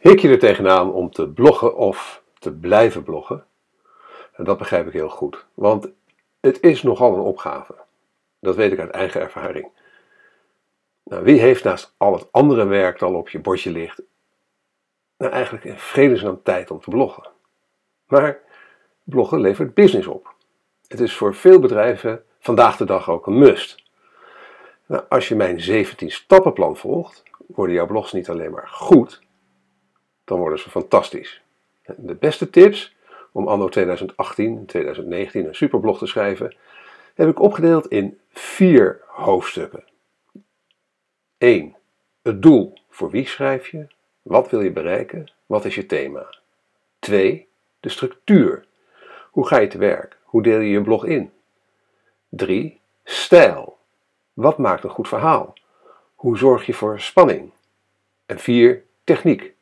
Hik je er tegenaan om te bloggen of te blijven bloggen? En dat begrijp ik heel goed, want het is nogal een opgave. Dat weet ik uit eigen ervaring. Nou, wie heeft naast al het andere werk dat al op je bordje ligt, nou eigenlijk in vredesnaam tijd om te bloggen? Maar bloggen levert business op. Het is voor veel bedrijven vandaag de dag ook een must. Nou, als je mijn 17 stappenplan volgt, worden jouw blogs niet alleen maar goed, dan worden ze fantastisch. De beste tips om anno 2018 en 2019 een superblog te schrijven, heb ik opgedeeld in vier hoofdstukken. 1. Het doel. Voor wie schrijf je? Wat wil je bereiken? Wat is je thema? 2. De structuur. Hoe ga je te werk? Hoe deel je je blog in? 3. Stijl. Wat maakt een goed verhaal? Hoe zorg je voor spanning? En 4. Techniek.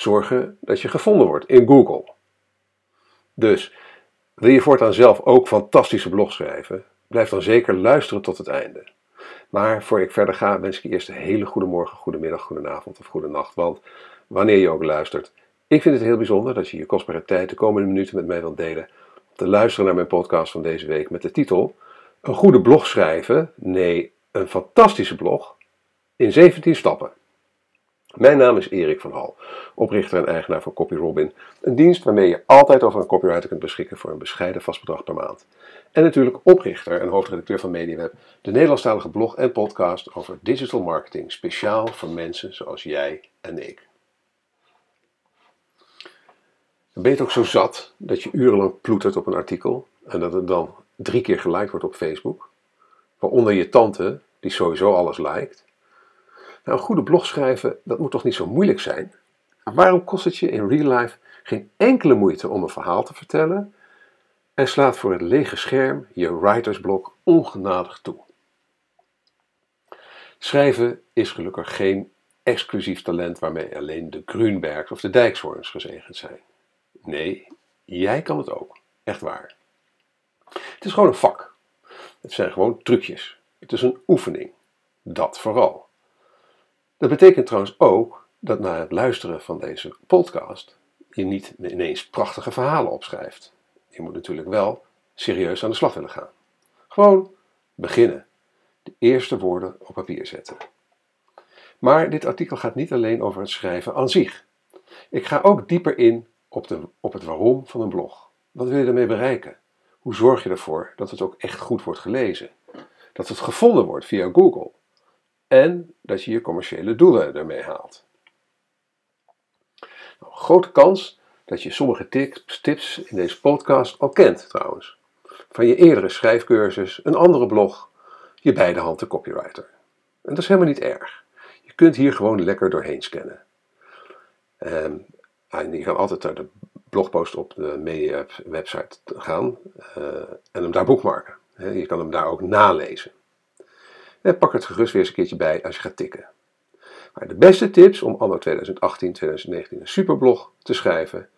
Zorgen dat je gevonden wordt in Google. Dus wil je voortaan zelf ook fantastische blogs schrijven? Blijf dan zeker luisteren tot het einde. Maar voor ik verder ga, wens ik je eerst een hele goede morgen, goede middag, goede avond of goede nacht. Want wanneer je ook luistert, ik vind het heel bijzonder dat je je kostbare tijd de komende minuten met mij wilt delen. Om te luisteren naar mijn podcast van deze week met de titel Een goede blog schrijven, nee, een fantastische blog in 17 stappen. Mijn naam is Erik van Hal, oprichter en eigenaar van CopyRobin, een dienst waarmee je altijd over een copywriter kunt beschikken voor een bescheiden vast bedrag per maand. En natuurlijk oprichter en hoofdredacteur van MediaWeb, de Nederlandstalige blog en podcast over digital marketing, speciaal voor mensen zoals jij en ik. Ben je het ook zo zat dat je urenlang ploetert op een artikel en dat het dan drie keer geliked wordt op Facebook? Waaronder je tante, die sowieso alles liked. Nou, een goede blog schrijven, dat moet toch niet zo moeilijk zijn? Waarom kost het je in real life geen enkele moeite om een verhaal te vertellen en slaat voor het lege scherm je writersblok ongenadig toe? Schrijven is gelukkig geen exclusief talent waarmee alleen de Grunbergs of de Dijkshoorns gezegend zijn. Nee, jij kan het ook. Echt waar. Het is gewoon een vak. Het zijn gewoon trucjes. Het is een oefening. Dat vooral. Dat betekent trouwens ook dat na het luisteren van deze podcast je niet ineens prachtige verhalen opschrijft. Je moet natuurlijk wel serieus aan de slag willen gaan. Gewoon beginnen. De eerste woorden op papier zetten. Maar dit artikel gaat niet alleen over het schrijven aan zich. Ik ga ook dieper in op, de, op het waarom van een blog. Wat wil je ermee bereiken? Hoe zorg je ervoor dat het ook echt goed wordt gelezen? Dat het gevonden wordt via Google? En dat je je commerciële doelen ermee haalt. Nou, grote kans dat je sommige tips in deze podcast al kent trouwens. Van je eerdere schrijfcursus, een andere blog, je beide handen copywriter. En dat is helemaal niet erg. Je kunt hier gewoon lekker doorheen scannen. Ehm, en je kan altijd naar de blogpost op de media website gaan uh, en hem daar boekmarken. Je kan hem daar ook nalezen. En pak het gerust weer eens een keertje bij als je gaat tikken. Maar de beste tips om anno 2018, 2019 een superblog te schrijven,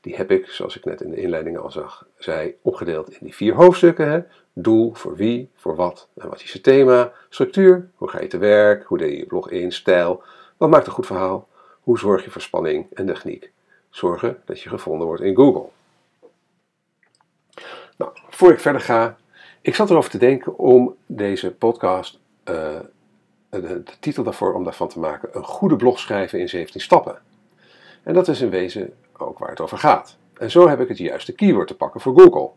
die heb ik, zoals ik net in de inleiding al zag, zei, opgedeeld in die vier hoofdstukken. Hè? Doel, voor wie, voor wat en wat is je thema, structuur, hoe ga je te werk, hoe deel je je blog in, stijl, wat maakt een goed verhaal, hoe zorg je voor spanning en techniek. Zorgen dat je gevonden wordt in Google. Nou, voor ik verder ga, ik zat erover te denken om deze podcast de, de, titel daarvoor om daarvan te maken: Een goede blog schrijven in 17 stappen. En dat is in wezen ook waar het over gaat. En zo heb ik het juiste keyword te pakken voor Google,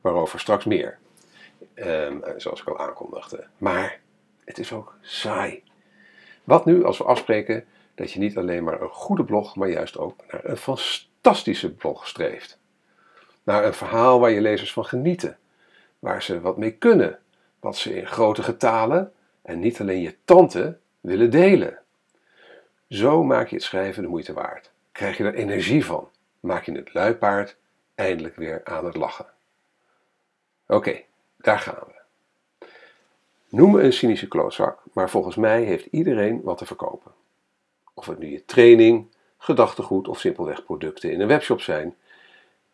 waarover straks meer. Um, zoals ik al aankondigde. Maar het is ook saai. Wat nu als we afspreken dat je niet alleen maar een goede blog, maar juist ook naar een fantastische blog streeft? Naar een verhaal waar je lezers van genieten, waar ze wat mee kunnen, wat ze in grote getalen en niet alleen je tante willen delen. Zo maak je het schrijven de moeite waard. Krijg je er energie van. Maak je het luipaard eindelijk weer aan het lachen. Oké, daar gaan we. Noem me een cynische klootzak, maar volgens mij heeft iedereen wat te verkopen. Of het nu je training, gedachtegoed of simpelweg producten in een webshop zijn,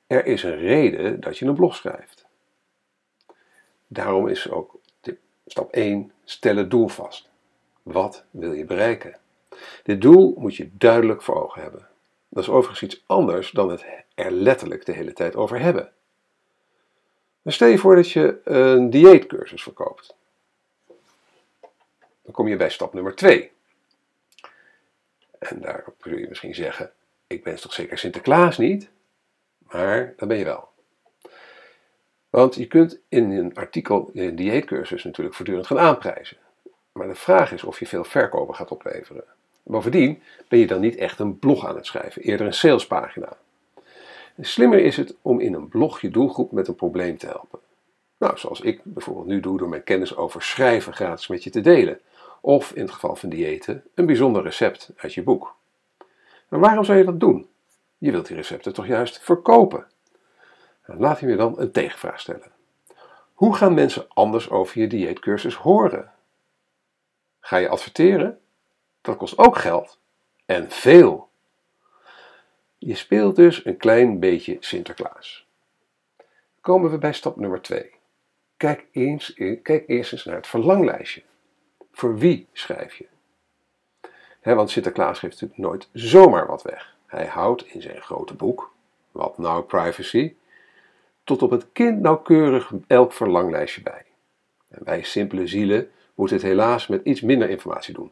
er is een reden dat je een blog schrijft. Daarom is ook Stap 1. Stel het doel vast. Wat wil je bereiken? Dit doel moet je duidelijk voor ogen hebben. Dat is overigens iets anders dan het er letterlijk de hele tijd over hebben. Stel je voor dat je een dieetcursus verkoopt. Dan kom je bij stap nummer 2. En daarop zul je misschien zeggen: Ik ben toch zeker Sinterklaas niet? Maar dat ben je wel. Want je kunt in een artikel, in een dieetcursus natuurlijk voortdurend gaan aanprijzen. Maar de vraag is of je veel verkopen gaat opleveren. Bovendien ben je dan niet echt een blog aan het schrijven, eerder een salespagina. Slimmer is het om in een blog je doelgroep met een probleem te helpen. Nou, zoals ik bijvoorbeeld nu doe door mijn kennis over schrijven gratis met je te delen. Of in het geval van diëten, een bijzonder recept uit je boek. Maar waarom zou je dat doen? Je wilt die recepten toch juist verkopen? Nou, laat je me dan een tegenvraag stellen. Hoe gaan mensen anders over je dieetcursus horen? Ga je adverteren? Dat kost ook geld. En veel. Je speelt dus een klein beetje Sinterklaas. Komen we bij stap nummer 2. Kijk, eens, kijk eerst eens naar het verlanglijstje. Voor wie schrijf je? want Sinterklaas geeft natuurlijk nooit zomaar wat weg. Hij houdt in zijn grote boek, wat nou privacy, tot op het kind nauwkeurig elk verlanglijstje bij. Wij simpele zielen moeten het helaas met iets minder informatie doen.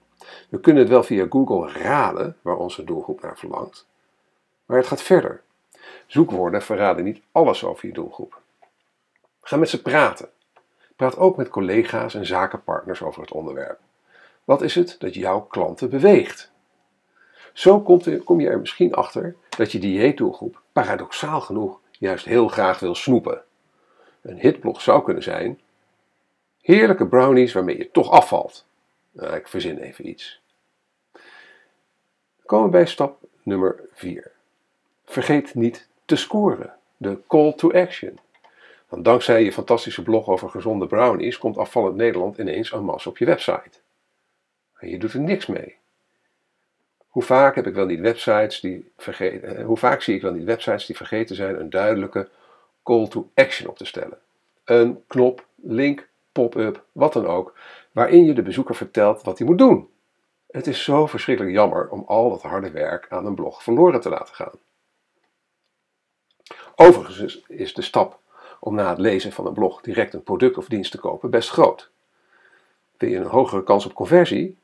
We kunnen het wel via Google raden waar onze doelgroep naar verlangt, maar het gaat verder. Zoekwoorden verraden niet alles over je doelgroep. Ga met ze praten. Praat ook met collega's en zakenpartners over het onderwerp. Wat is het dat jouw klanten beweegt? Zo kom je er misschien achter dat je dieetdoelgroep paradoxaal genoeg juist heel graag wil snoepen. Een hitblog zou kunnen zijn: heerlijke brownies waarmee je toch afvalt. Nou, ik verzin even iets. We komen bij stap nummer 4. Vergeet niet te scoren, de call to action. Want dankzij je fantastische blog over gezonde brownies komt afvallend Nederland ineens en masse op je website. En je doet er niks mee. Hoe vaak heb ik wel niet websites die vergeten, hoe vaak zie ik wel niet websites die vergeten zijn een duidelijke call to action op te stellen. Een knop, link, pop-up, wat dan ook, waarin je de bezoeker vertelt wat hij moet doen. Het is zo verschrikkelijk jammer om al dat harde werk aan een blog verloren te laten gaan. Overigens is de stap om na het lezen van een blog direct een product of dienst te kopen best groot. Wil je een hogere kans op conversie?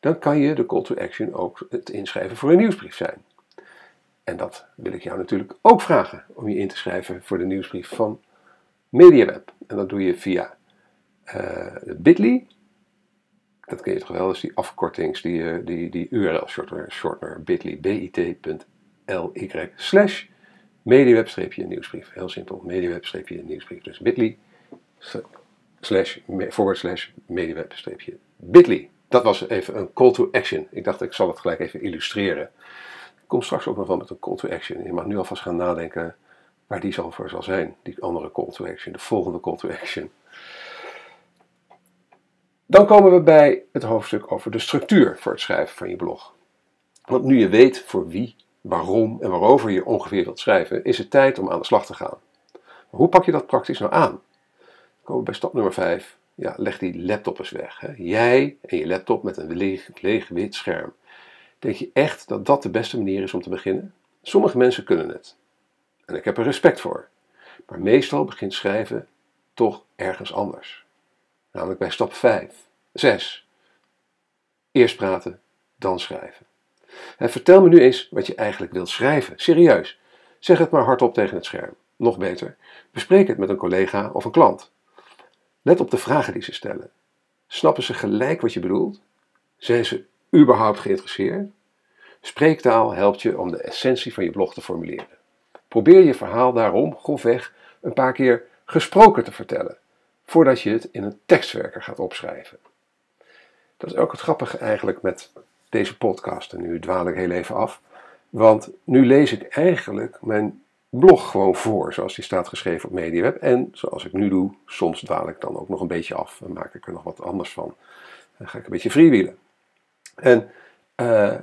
Dan kan je de call to action ook het inschrijven voor een nieuwsbrief zijn. En dat wil ik jou natuurlijk ook vragen om je in te schrijven voor de nieuwsbrief van MediaWeb. En dat doe je via uh, bit.ly. Dat ken je toch wel, dus die afkortings, die, uh, die, die URL-shortener, shortener, bit.ly, bit.ly slash mediaweb-nieuwsbrief. Heel simpel, mediaweb-nieuwsbrief. Dus bit.ly slash, forward slash mediaweb-bit.ly. Dat was even een call to action. Ik dacht, ik zal het gelijk even illustreren. Ik kom straks ook nog wel met een call to action. Je mag nu alvast gaan nadenken waar die zal voor zal zijn. Die andere call to action, de volgende call to action. Dan komen we bij het hoofdstuk over de structuur voor het schrijven van je blog. Want nu je weet voor wie, waarom en waarover je ongeveer wilt schrijven, is het tijd om aan de slag te gaan. Maar hoe pak je dat praktisch nou aan? Dan komen we bij stap nummer 5. Ja, leg die laptop eens weg. Hè. Jij en je laptop met een leeg, leeg wit scherm. Denk je echt dat dat de beste manier is om te beginnen? Sommige mensen kunnen het. En ik heb er respect voor. Maar meestal begint schrijven toch ergens anders. Namelijk bij stap 5. 6. Eerst praten, dan schrijven. En vertel me nu eens wat je eigenlijk wilt schrijven. Serieus. Zeg het maar hardop tegen het scherm. Nog beter, bespreek het met een collega of een klant. Let op de vragen die ze stellen. Snappen ze gelijk wat je bedoelt? Zijn ze überhaupt geïnteresseerd? Spreektaal helpt je om de essentie van je blog te formuleren. Probeer je verhaal daarom grofweg een paar keer gesproken te vertellen, voordat je het in een tekstwerker gaat opschrijven. Dat is ook het grappige eigenlijk met deze podcast. En nu dwaal ik heel even af, want nu lees ik eigenlijk mijn blog gewoon voor, zoals die staat geschreven op MediaWeb. En zoals ik nu doe, soms dwaal ik dan ook nog een beetje af en maak ik er nog wat anders van. Dan ga ik een beetje freewheelen. En uh,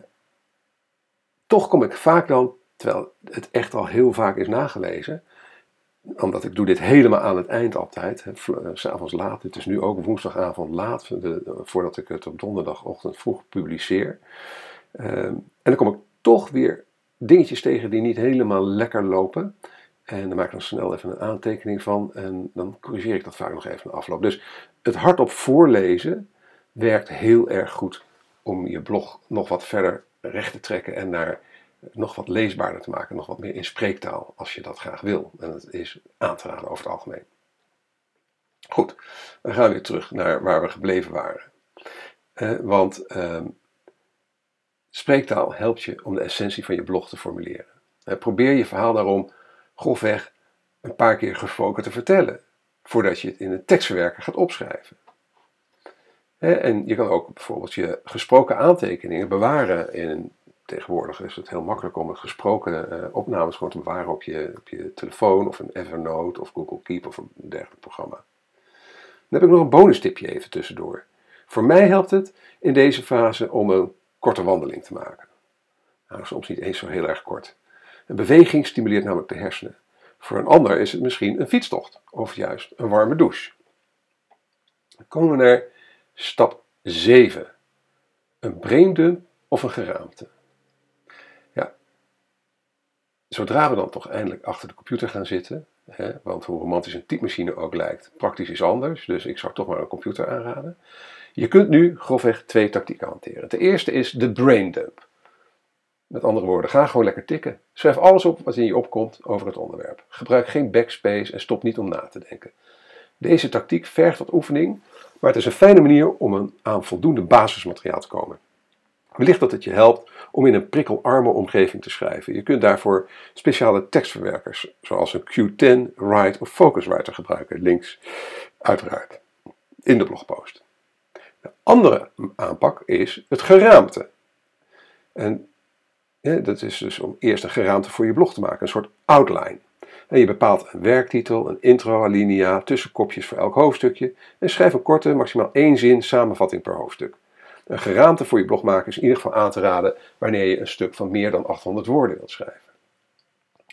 toch kom ik vaak dan, terwijl het echt al heel vaak is nagelezen, omdat ik doe dit helemaal aan het eind altijd, eh, s'avonds laat. Het is nu ook woensdagavond laat, voordat ik het op donderdagochtend vroeg publiceer. Ehm, en dan kom ik toch weer dingetjes tegen die niet helemaal lekker lopen. En dan maak ik dan snel even een aantekening van en dan corrigeer ik dat vaak nog even in afloop. Dus het hardop voorlezen werkt heel erg goed om je blog nog wat verder recht te trekken en naar nog wat leesbaarder te maken, nog wat meer in spreektaal als je dat graag wil. En dat is aan te raden over het algemeen. Goed, dan gaan we weer terug naar waar we gebleven waren. Eh, want ehm, spreektaal helpt je om de essentie van je blog te formuleren. Eh, probeer je verhaal daarom grofweg een paar keer gesproken te vertellen, voordat je het in een tekstverwerker gaat opschrijven. En je kan ook bijvoorbeeld je gesproken aantekeningen bewaren in. Tegenwoordig is het heel makkelijk om een gesproken uh, opnames gewoon te bewaren op je, op je telefoon of een Evernote of Google Keep of een dergelijk programma. Dan heb ik nog een bonus tipje even tussendoor. Voor mij helpt het in deze fase om een korte wandeling te maken. Nou, soms niet eens zo heel erg kort. Een beweging stimuleert namelijk de hersenen. Voor een ander is het misschien een fietstocht of juist een warme douche. Dan komen we naar stap 7. Een braindump of een geraamte. Ja, zodra we dan toch eindelijk achter de computer gaan zitten, hè, want hoe romantisch een typemachine ook lijkt, praktisch is anders, dus ik zou toch maar een computer aanraden. Je kunt nu grofweg twee tactieken hanteren. De eerste is de braindump. Met andere woorden, ga gewoon lekker tikken. Schrijf alles op wat in je opkomt over het onderwerp. Gebruik geen backspace en stop niet om na te denken. Deze tactiek vergt wat oefening, maar het is een fijne manier om aan voldoende basismateriaal te komen. Wellicht dat het je helpt om in een prikkelarme omgeving te schrijven. Je kunt daarvoor speciale tekstverwerkers, zoals een Q10, Write of Focuswriter gebruiken. Links uiteraard in de blogpost. De andere aanpak is het geraamte. En dat is dus om eerst een geraamte voor je blog te maken, een soort outline. En je bepaalt een werktitel, een intro, alinea, tussenkopjes voor elk hoofdstukje en schrijf een korte, maximaal één zin samenvatting per hoofdstuk. Een geraamte voor je blog maken is in ieder geval aan te raden wanneer je een stuk van meer dan 800 woorden wilt schrijven.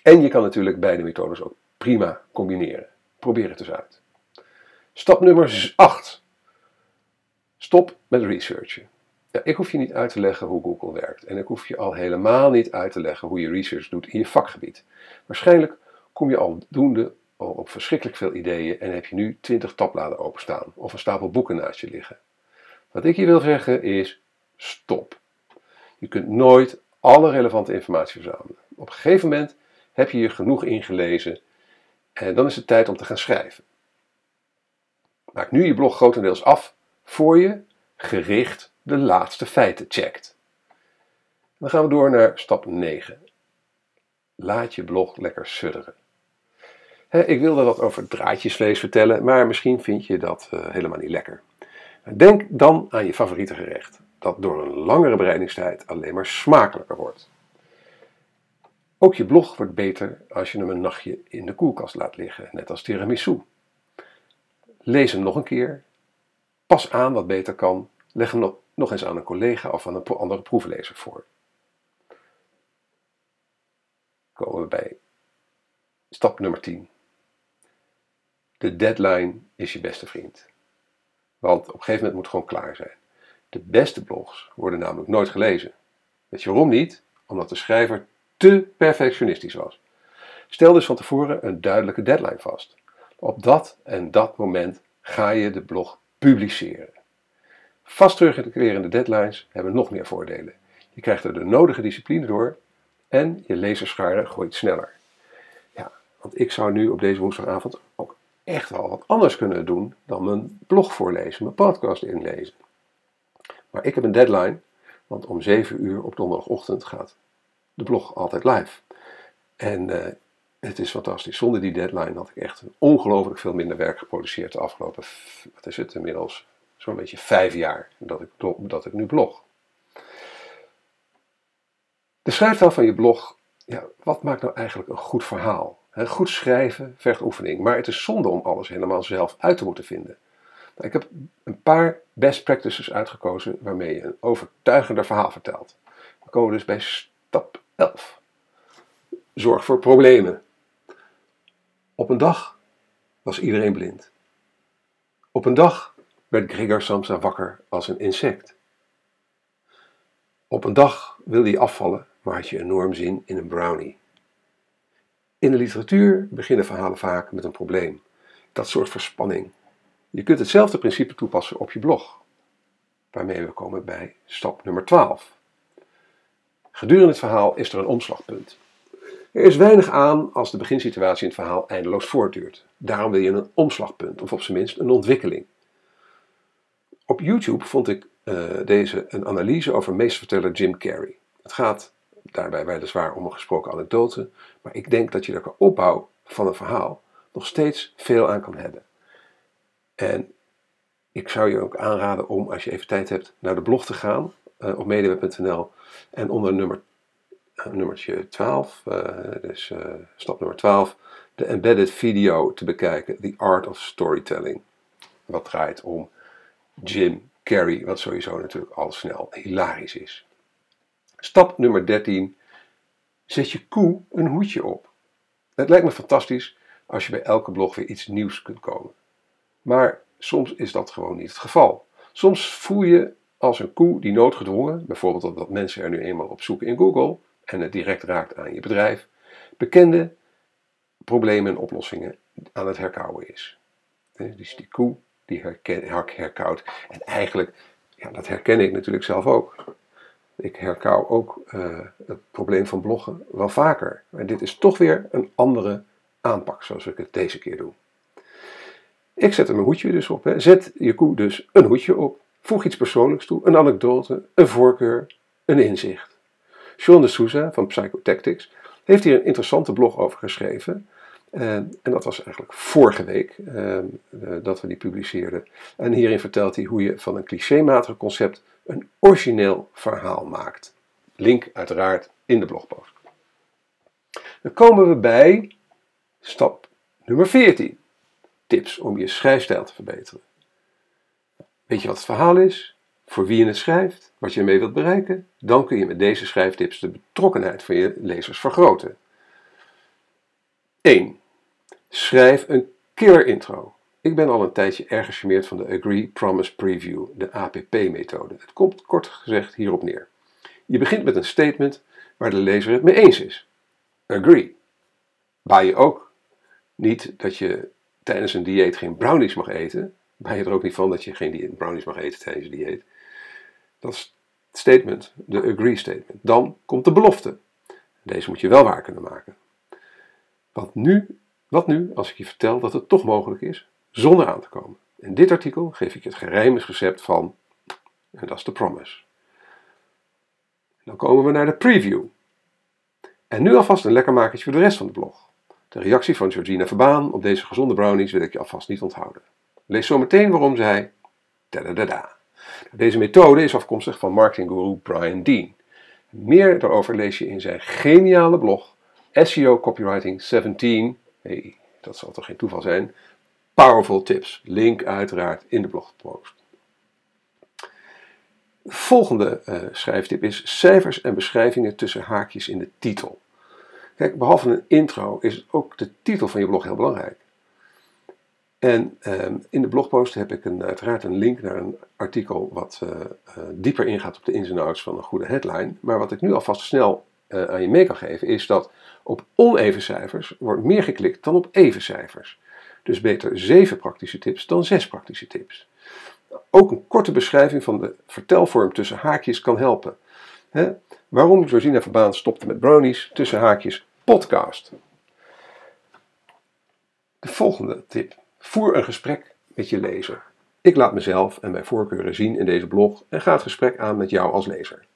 En je kan natuurlijk beide methodes ook prima combineren. Probeer het eens uit. Stap nummer 8. Stop met researchen. Ja, ik hoef je niet uit te leggen hoe Google werkt. En ik hoef je al helemaal niet uit te leggen hoe je research doet in je vakgebied. Waarschijnlijk kom je al doende op verschrikkelijk veel ideeën en heb je nu 20 tabbladen openstaan of een stapel boeken naast je liggen. Wat ik je wil zeggen is: stop. Je kunt nooit alle relevante informatie verzamelen. Op een gegeven moment heb je je genoeg ingelezen en dan is het tijd om te gaan schrijven. Maak nu je blog grotendeels af voor je gericht de laatste feiten checkt. Dan gaan we door naar stap 9. Laat je blog lekker sudderen. ik wilde wat over draadjesvlees vertellen, maar misschien vind je dat uh, helemaal niet lekker. Denk dan aan je favoriete gerecht, dat door een langere bereidingstijd alleen maar smakelijker wordt. Ook je blog wordt beter als je hem een nachtje in de koelkast laat liggen, net als tiramisu. Lees hem nog een keer, pas aan wat beter kan, leg hem nog, eens aan een collega of aan een andere proeflezer voor. Komen we bij stap nummer 10. De deadline is je beste vriend. Want op een gegeven moment moet het gewoon klaar zijn. De beste blogs worden namelijk nooit gelezen. Weet je waarom niet? Omdat de schrijver te perfectionistisch was. Stel dus van tevoren een duidelijke deadline vast. Op dat en dat moment ga je de blog publiceren. Vast terugkerende deadlines hebben nog meer voordelen. Je krijgt er de nodige discipline door en je lezerschare groeit sneller. Ja, want ik zou nu op deze woensdagavond ook echt wel wat anders kunnen doen dan mijn blog voorlezen, mijn podcast inlezen. Maar ik heb een deadline, want om 7 uur op donderdagochtend gaat de blog altijd live. En uh, het is fantastisch. Zonder die deadline had ik echt ongelooflijk veel minder werk geproduceerd de afgelopen, wat is het inmiddels, zo'n beetje vijf jaar dat ik, dat ik nu blog. De schrijftaal van je blog, ja, wat maakt nou eigenlijk een goed verhaal? Goed schrijven vergt oefening, maar het is zonde om alles helemaal zelf uit te moeten vinden. Nou, ik heb een paar best practices uitgekozen waarmee je een overtuigender verhaal vertelt. We komen dus bij stap 11. Zorg voor problemen. Op een dag was iedereen blind. Op een dag werd Gregor Samsa wakker als een insect. Op een dag wilde je afvallen, maar had je enorm zin in een brownie. In de literatuur beginnen verhalen vaak met een probleem. Dat soort verspanning. Je kunt hetzelfde principe toepassen op je blog. Waarmee we komen bij stap nummer 12. Gedurende het verhaal is er een omslagpunt. Er is weinig aan als de beginsituatie in het verhaal eindeloos voortduurt. Daarom wil je een omslagpunt, of op zijn minst een ontwikkeling. Op YouTube vond ik uh, deze een analyse over meesterverteller Jim Carrey. Het gaat daarbij weliswaar om een gesproken anekdote, maar ik denk dat je er qua opbouw van een verhaal nog steeds veel aan kan hebben. En ik zou je ook aanraden om, als je even tijd hebt, naar de blog te gaan uh, op medeweb.nl en onder nummer, nummertje 12, dus stap nummer 12, de embedded video te bekijken, The Art of Storytelling. Wat draait om Jim Carrey, wat sowieso natuurlijk al snel hilarisch is. Stap nummer 13. Zet je koe een hoedje op. Het lijkt me fantastisch als je bij elke blog weer iets nieuws kunt komen. Maar soms is dat gewoon niet het geval. Soms voel je als een koe die noodgedwongen, bijvoorbeeld omdat mensen er nu eenmaal op zoeken in Google en het direct raakt aan je bedrijf, bekende problemen en oplossingen aan het herkauwen is. Dus die koe die herken, herkauwt. En eigenlijk, ja, dat herken ik natuurlijk zelf ook. Ik herkauw ook uh, het probleem van bloggen wel vaker. Maar dit is toch weer een andere aanpak, zoals ik het deze keer doe. Ik zet er mijn hoedje dus op. Hè. Zet je koe dus een hoedje op. Voeg iets persoonlijks toe, een anekdote, een voorkeur, een inzicht. Sean de Souza van Psychotactics heeft hier een interessante blog over geschreven. Uh, en dat was eigenlijk vorige week uh, uh, dat we die publiceerden. En hierin vertelt hij hoe je van een clichématig concept een origineel verhaal maakt. Link uiteraard in de blogpost. Dan komen we bij stap nummer 14. Tips om je schrijfstijl te verbeteren. Weet je wat het verhaal is? Voor wie je het schrijft? Wat je ermee wilt bereiken? Dan kun je met deze schrijftips de betrokkenheid van je lezers vergroten. 1. Schrijf een killer intro. Ik ben al een tijdje erg gecharmeerd van de Agree Promise Preview, de APP-methode. Het komt kort gezegd hierop neer. Je begint met een statement waar de lezer het mee eens is. Agree. Baai je ook niet dat je tijdens een dieet geen brownies mag eten? Baai je er ook niet van dat je geen brownies mag eten tijdens een dieet? Dat is statement, de agree statement. Dan komt de belofte. Deze moet je wel waar kunnen maken. Wat nu wat nu als ik je vertel dat het toch mogelijk is zonder aan te komen? In dit artikel geef ik je het gerijmingsrecept van, en dat is de promise. Dan komen we naar de preview. En nu alvast een lekker makertje voor de rest van de blog. De reactie van Georgina Verbaan op deze gezonde brownies wil ik je alvast niet onthouden. Lees zo meteen waarom zij. Deze methode is afkomstig van marketingguru Brian Dean. Meer daarover lees je in zijn geniale blog SEO Copywriting 17 hey, dat zal toch geen toeval zijn. Powerful tips. Link uiteraard in de blogpost. Volgende uh, schrijftip is cijfers en beschrijvingen tussen haakjes in de titel. Kijk, behalve een intro is ook de titel van je blog heel belangrijk. En uh, in de blogpost heb ik een, uiteraard een link naar een artikel wat uh, uh, dieper ingaat op de ins en outs van een goede headline. Maar wat ik nu alvast snel aan je mee kan geven is dat op oneven cijfers wordt meer geklikt dan op even cijfers. Dus beter 7 praktische tips dan 6 praktische tips. Ook een korte beschrijving van de vertelvorm tussen haakjes kan helpen. He? Waarom Georgina Verbaan stopte met brownies tussen haakjes podcast. De volgende tip. Voer een gesprek met je lezer. Ik laat mezelf en mijn voorkeuren zien in deze blog en ga het gesprek aan met jou als lezer.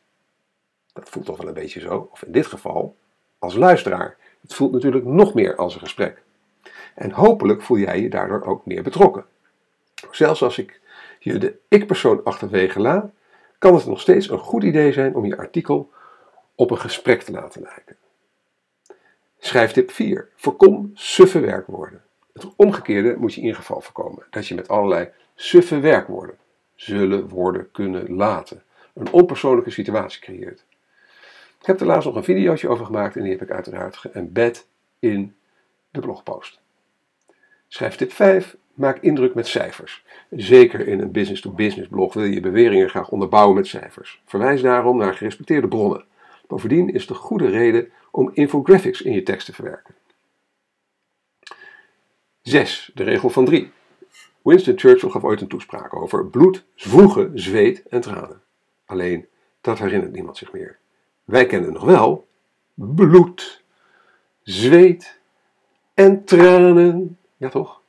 Dat voelt toch wel een beetje zo, of in dit geval als luisteraar. Het voelt natuurlijk nog meer als een gesprek. En hopelijk voel jij je daardoor ook meer betrokken. Zelfs als ik je de ik-persoon achterwege laat, kan het nog steeds een goed idee zijn om je artikel op een gesprek te laten lijken. Schrijftip 4. Voorkom suffe werkwoorden. Het omgekeerde moet je in ieder geval voorkomen. Dat je met allerlei suffe werkwoorden, zullen, worden, kunnen, laten, een onpersoonlijke situatie creëert. Ik heb er laatst nog een videootje over gemaakt en die heb ik uiteraard geëmbed in de blogpost. Schrijftip 5. Maak indruk met cijfers. Zeker in een business-to-business blog wil je beweringen graag onderbouwen met cijfers. Verwijs daarom naar gerespecteerde bronnen. Bovendien is het een goede reden om infographics in je tekst te verwerken. 6. De regel van 3. Winston Churchill gaf ooit een toespraak over bloed, zwoegen, zweet en tranen. Alleen, dat herinnert niemand zich meer. Wij kennen nog wel bloed, zweet en tranen. Ja toch?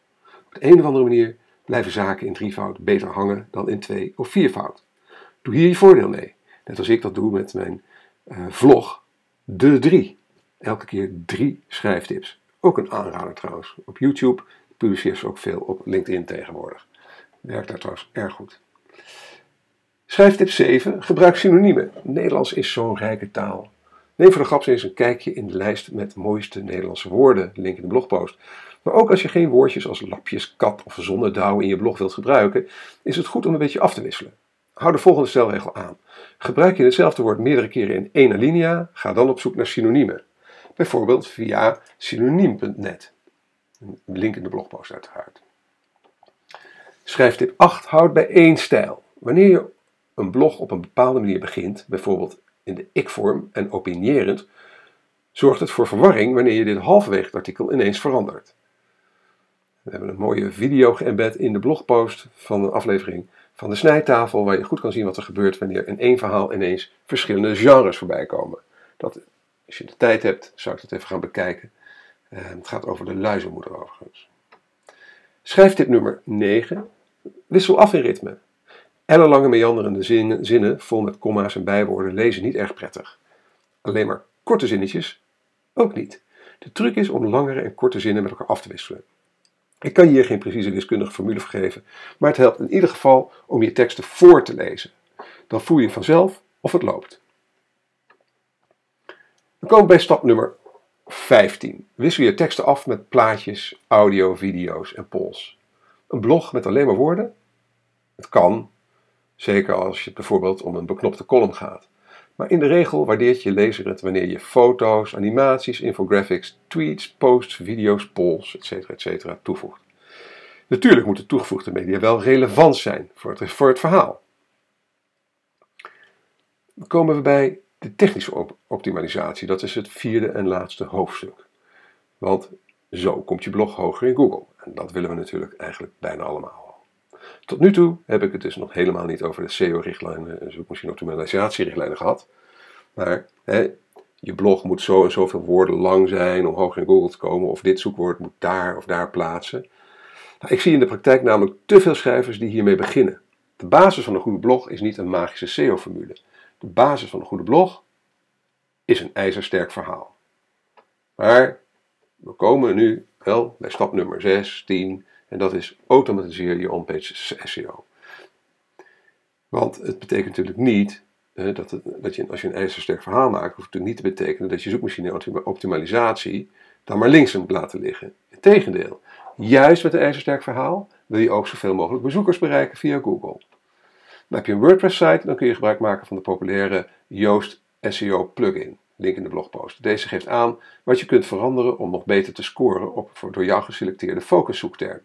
Op de een of andere manier blijven zaken in drievoud beter hangen dan in twee of viervoud. Doe hier je voordeel mee. Net als ik dat doe met mijn uh, vlog De Drie. Elke keer drie schrijftips. Ook een aanrader trouwens. Op YouTube publiceer ze ook veel op LinkedIn tegenwoordig. Werkt daar trouwens erg goed. Schrijftip 7. Gebruik synoniemen. Nederlands is zo'n rijke taal. Neem voor de grap eens een kijkje in de lijst met mooiste Nederlandse woorden. Link in de blogpost. Maar ook als je geen woordjes als lapjes, kat of zonnedauw in je blog wilt gebruiken, is het goed om een beetje af te wisselen. Hou de volgende stelregel aan. Gebruik je hetzelfde woord meerdere keren in één alinea, ga dan op zoek naar synoniemen. Bijvoorbeeld via synoniem.net. Link in de blogpost uiteraard. Schrijftip 8 houdt bij één stijl. Wanneer je een blog op een bepaalde manier begint, bijvoorbeeld in de ik-vorm en opinierend, zorgt het voor verwarring wanneer je dit halverwege het artikel ineens verandert. We hebben een mooie video geëmbed in de blogpost van de aflevering van de snijtafel, waar je goed kan zien wat er gebeurt wanneer in één verhaal ineens verschillende genres voorbij komen. Dat, als je de tijd hebt, zou ik dat even gaan bekijken. Uh, het gaat over de luizenmoeder overigens. Schrijftip nummer 9. Wissel af in ritme. Ellenlange meanderende zinnen, zinnen vol met komma's en bijwoorden lezen niet erg prettig. Alleen maar korte zinnetjes ook niet. De truc is om langere en korte zinnen met elkaar af te wisselen. Ik kan hier geen precieze wiskundige formule voor geven, maar het helpt in ieder geval om je teksten voor te lezen. Dan voel je vanzelf of het loopt. We komen bij stap nummer 15. Wissel je teksten af met plaatjes, audio, video's en polls. Een blog met alleen maar woorden? Het kan, zeker als het bijvoorbeeld om een beknopte column gaat. Maar in de regel waardeert je lezer het wanneer je foto's, animaties, infographics, tweets, posts, video's, polls, etc. etc. toevoegt. Natuurlijk moet de toegevoegde media wel relevant zijn voor het, voor het verhaal. Dan komen we bij de technische optimalisatie. Dat is het vierde en laatste hoofdstuk. Want zo komt je blog hoger in Google. En dat willen we natuurlijk eigenlijk bijna allemaal. Tot nu toe heb ik het dus nog helemaal niet over de SEO-richtlijnen en zoekmachine-optimalisatierichtlijnen gehad. Maar hè, je blog moet zo en zoveel woorden lang zijn om hoog in Google te komen, of dit zoekwoord moet daar of daar plaatsen. Nou, ik zie in de praktijk namelijk te veel schrijvers die hiermee beginnen. De basis van een goede blog is niet een magische SEO-formule. De basis van een goede blog is een ijzersterk verhaal. Maar we komen nu wel bij stap nummer 6, 10 en dat is automatiseer je onpage SEO. Want het betekent natuurlijk niet dat, dat je, als je een ijzersterk verhaal maakt, hoeft het niet te betekenen dat je zoekmachine optimalisatie dan maar links moet laten liggen. Integendeel, juist met een ijzersterk verhaal wil je ook zoveel mogelijk bezoekers bereiken via Google. Dan heb je een WordPress-site, dan kun je gebruik maken van de populaire Yoast SEO plugin. Link in de blogpost. Deze geeft aan wat je kunt veranderen om nog beter te scoren op door jou geselecteerde focuszoekterm.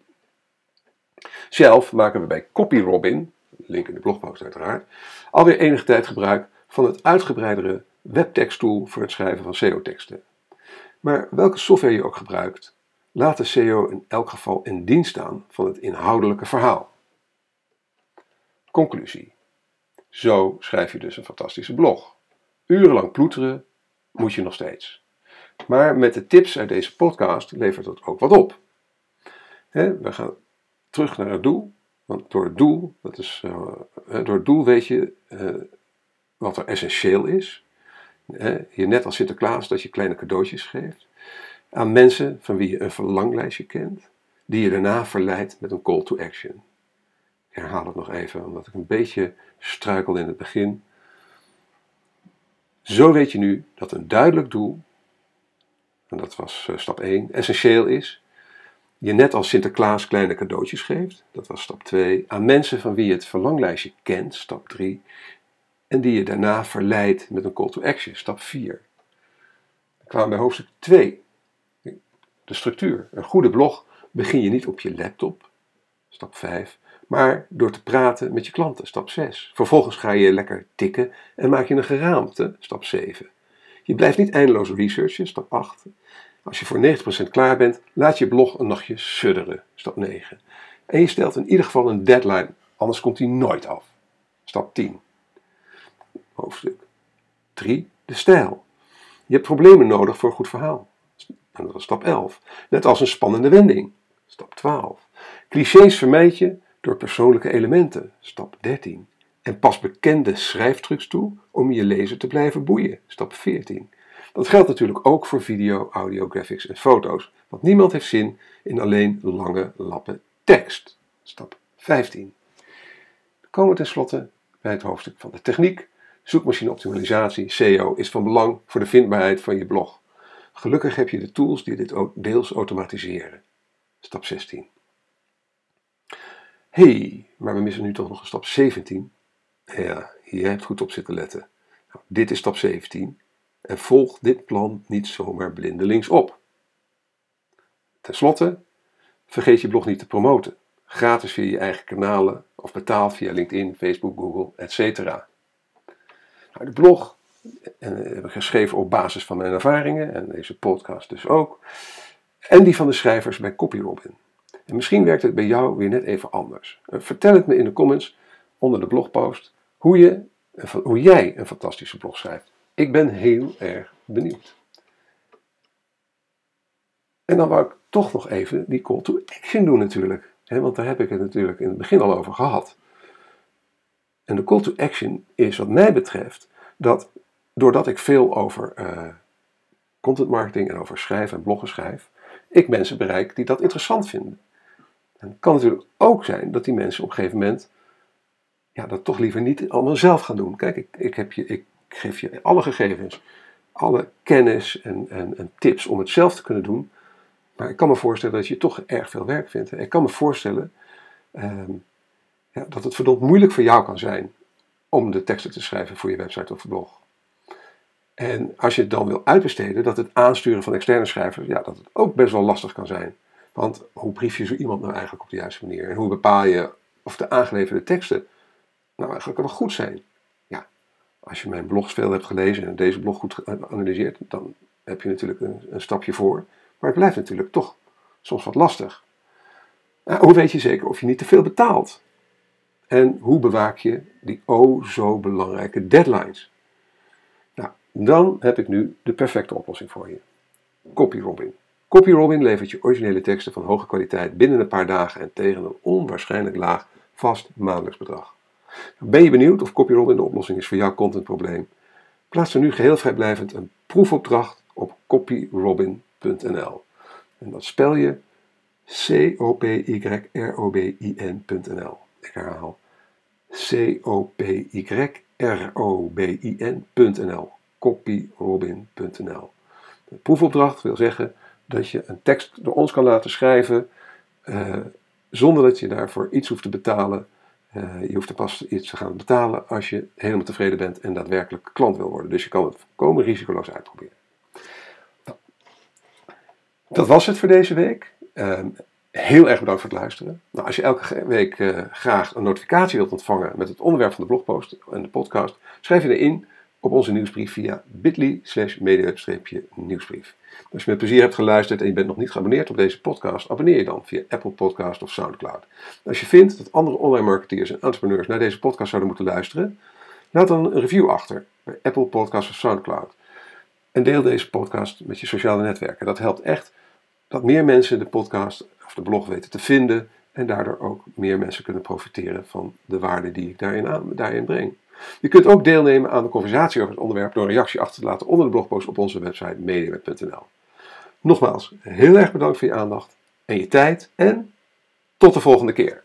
Zelf maken we bij CopyRobin, link in de blogpost uiteraard, alweer enige tijd gebruik van het uitgebreidere webteksttool voor het schrijven van SEO-teksten. Maar welke software je ook gebruikt, laat de SEO in elk geval in dienst staan van het inhoudelijke verhaal. Conclusie. Zo schrijf je dus een fantastische blog. Urenlang ploeteren moet je nog steeds. Maar met de tips uit deze podcast levert het ook wat op. we gaan terug naar het doel. Want door het doel, dat is, uh, door het doel weet je uh, wat er essentieel is. Je net als Sinterklaas dat je kleine cadeautjes geeft. Aan mensen van wie je een verlanglijstje kent. Die je daarna verleidt met een call to action. Herhaal het nog even, omdat ik een beetje struikelde in het begin. Zo weet je nu dat een duidelijk doel, en dat was stap 1, essentieel is je net als Sinterklaas kleine cadeautjes geeft, dat was stap 2, aan mensen van wie je het verlanglijstje kent, stap 3, en die je daarna verleidt met een call to action, stap 4. We kwamen bij hoofdstuk 2, de structuur. Een goede blog begin je niet op je laptop, stap 5, maar door te praten met je klanten, stap 6. Vervolgens ga je lekker tikken en maak je een geraamte, stap 7. Je blijft niet eindeloos researchen, stap 8. Als je voor 90% klaar bent, laat je blog een nachtje sudderen, stap 9. En je stelt in ieder geval een deadline, anders komt hij nooit af. Stap 10. Hoofdstuk 3. De stijl. Je hebt problemen nodig voor een goed verhaal. En dat is stap 11. Net als een spannende wending. Stap 12. Clichés vermijd je door persoonlijke elementen. Stap 13. En pas bekende schrijftrucs toe om je lezer te blijven boeien. Stap 14. Dat geldt natuurlijk ook voor video, audio, graphics en foto's. Want niemand heeft zin in alleen lange lappen tekst. Stap 15. We komen tenslotte bij het hoofdstuk van de techniek. Zoekmachine optimalisatie, SEO, is van belang voor de vindbaarheid van je blog. Gelukkig heb je de tools die dit ook deels automatiseren. Stap 16. Hey, maar we missen nu toch nog een stap 17. Ja, hier hebt goed op zitten letten. Nou, dit is stap 17 en volg dit plan niet zomaar blindelings op. Ten slotte, vergeet je blog niet te promoten. Gratis via je eigen kanalen of betaald via LinkedIn, Facebook, Google, etc. Nou, de blog en, eh, heb ik geschreven op basis van mijn ervaringen en deze podcast dus ook. En die van de schrijvers bij CopyRobin. En misschien werkt het bij jou weer net even anders. Eh, vertel het me in de comments onder de blogpost hoe, je, hoe jij een fantastische blog schrijft. Ik ben heel erg benieuwd. En dan wou ik toch nog even die call to action doen natuurlijk. want daar heb ik het natuurlijk in het begin al over gehad. En de call to action is wat mij betreft dat doordat ik veel over uh, content marketing en over schrijven en bloggen schrijf, ik mensen bereik die dat interessant vinden. Het kan natuurlijk ook zijn dat die mensen op een gegeven moment ja, dat toch liever niet allemaal zelf gaan doen. Kijk, ik, ik, heb je, ik geef je alle gegevens, alle kennis en, en, en, tips om het zelf te kunnen doen. Maar ik kan me voorstellen dat je toch erg veel werk vindt. Ik kan me voorstellen ehm, ja, dat het verdomd moeilijk voor jou kan zijn om de teksten te schrijven voor je website of blog. En als je het dan wil uitbesteden, dat het aansturen van externe schrijvers, ja, dat het ook best wel lastig kan zijn. Want hoe brief je zo iemand nou eigenlijk op de juiste manier? En hoe bepaal je of de aangeleverde teksten nou eigenlijk wel goed zijn? Ja, als je mijn blogs veel hebt gelezen en deze blog goed geanalyseerd, dan heb je natuurlijk een, een stapje voor. Maar het blijft natuurlijk toch soms wat lastig. Hoe weet je zeker of je niet te veel betaalt? En hoe bewaak je die o zo belangrijke deadlines? Nou, dan heb ik nu de perfecte oplossing voor je. CopyRobin. CopyRobin levert je originele teksten van hoge kwaliteit binnen een paar dagen en tegen een onwaarschijnlijk laag vast maandelijks bedrag. Ben je benieuwd of CopyRobin de oplossing is voor jouw contentprobleem? Plaats er nu geheel vrijblijvend een proefopdracht op copyrobin.nl. En dat spel je C-O-P-Y-R-O-B-I-N.nl. Ik herhaal C-O-P-Y-R-O-B-I-N.nl. Copyrobin.nl. De proefopdracht wil zeggen dat je een tekst door ons kan laten schrijven uh, zonder dat je daarvoor iets hoeft te betalen. Uh, je hoeft er pas iets te gaan betalen als je helemaal tevreden bent en daadwerkelijk klant wil worden. Dus je kan het volkomen risicoloos uitproberen. Nou, dat was het voor deze week. Uh, Heel erg bedankt voor het luisteren. Nou, als je elke week uh, graag een notificatie wilt ontvangen met het onderwerp van de blogpost en de podcast, schrijf je erin op onze nieuwsbrief via bit.ly slash nieuwsbrief. Als je met plezier hebt geluisterd en je bent nog niet geabonneerd op deze podcast, abonneer je dan via Apple Podcast of Soundcloud. Als je vindt dat andere online marketeers en entrepreneurs naar deze podcast zouden moeten luisteren, laat dan een review achter bij Apple Podcast of Soundcloud. En deel deze podcast met je sociale netwerken. Dat helpt echt dat meer mensen de podcast de blog weten te vinden en daardoor ook meer mensen kunnen profiteren van de waarde die ik daarin, daarin breng. Je kunt ook deelnemen aan de conversatie over het onderwerp door een reactie achter te laten onder de blogpost op onze website mediaweb.nl. Nogmaals, heel erg bedankt voor je aandacht en je tijd en tot de volgende keer.